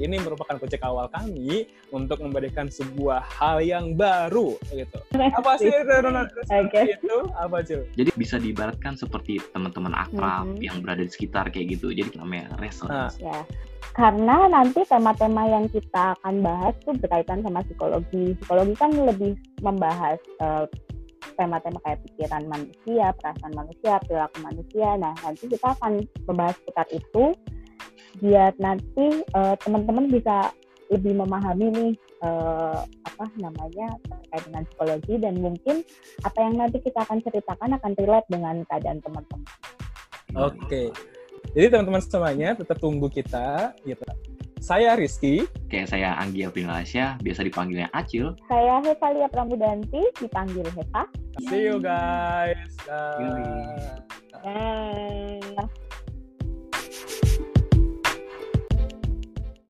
ini merupakan proyek awal kami untuk memberikan sebuah hal yang baru gitu. Apa sih itu Oke. itu? Apa Cil? Jadi bisa diibaratkan seperti teman-teman akrab Mhm. yang berada di sekitar kayak gitu. Jadi namanya resonance. Ya, karena nanti tema-tema yang kita akan bahas tuh berkaitan sama psikologi. Psikologi kan lebih membahas eh, tema-tema kayak pikiran manusia, perasaan manusia, perilaku manusia. Nah, nanti kita akan membahas seputar itu biar nanti eh, teman-teman bisa lebih memahami nih eh, apa namanya terkait dengan psikologi dan mungkin apa yang nanti kita akan ceritakan akan relate dengan keadaan teman-teman. Oke. Jadi teman-teman semuanya tetap tunggu kita gitu. Saya Rizky. Kayak saya Anggi Aprilasya, biasa dipanggilnya Acil. Saya Hevalia Pramudanti, dipanggil Heva. See you guys. Dah. Bye.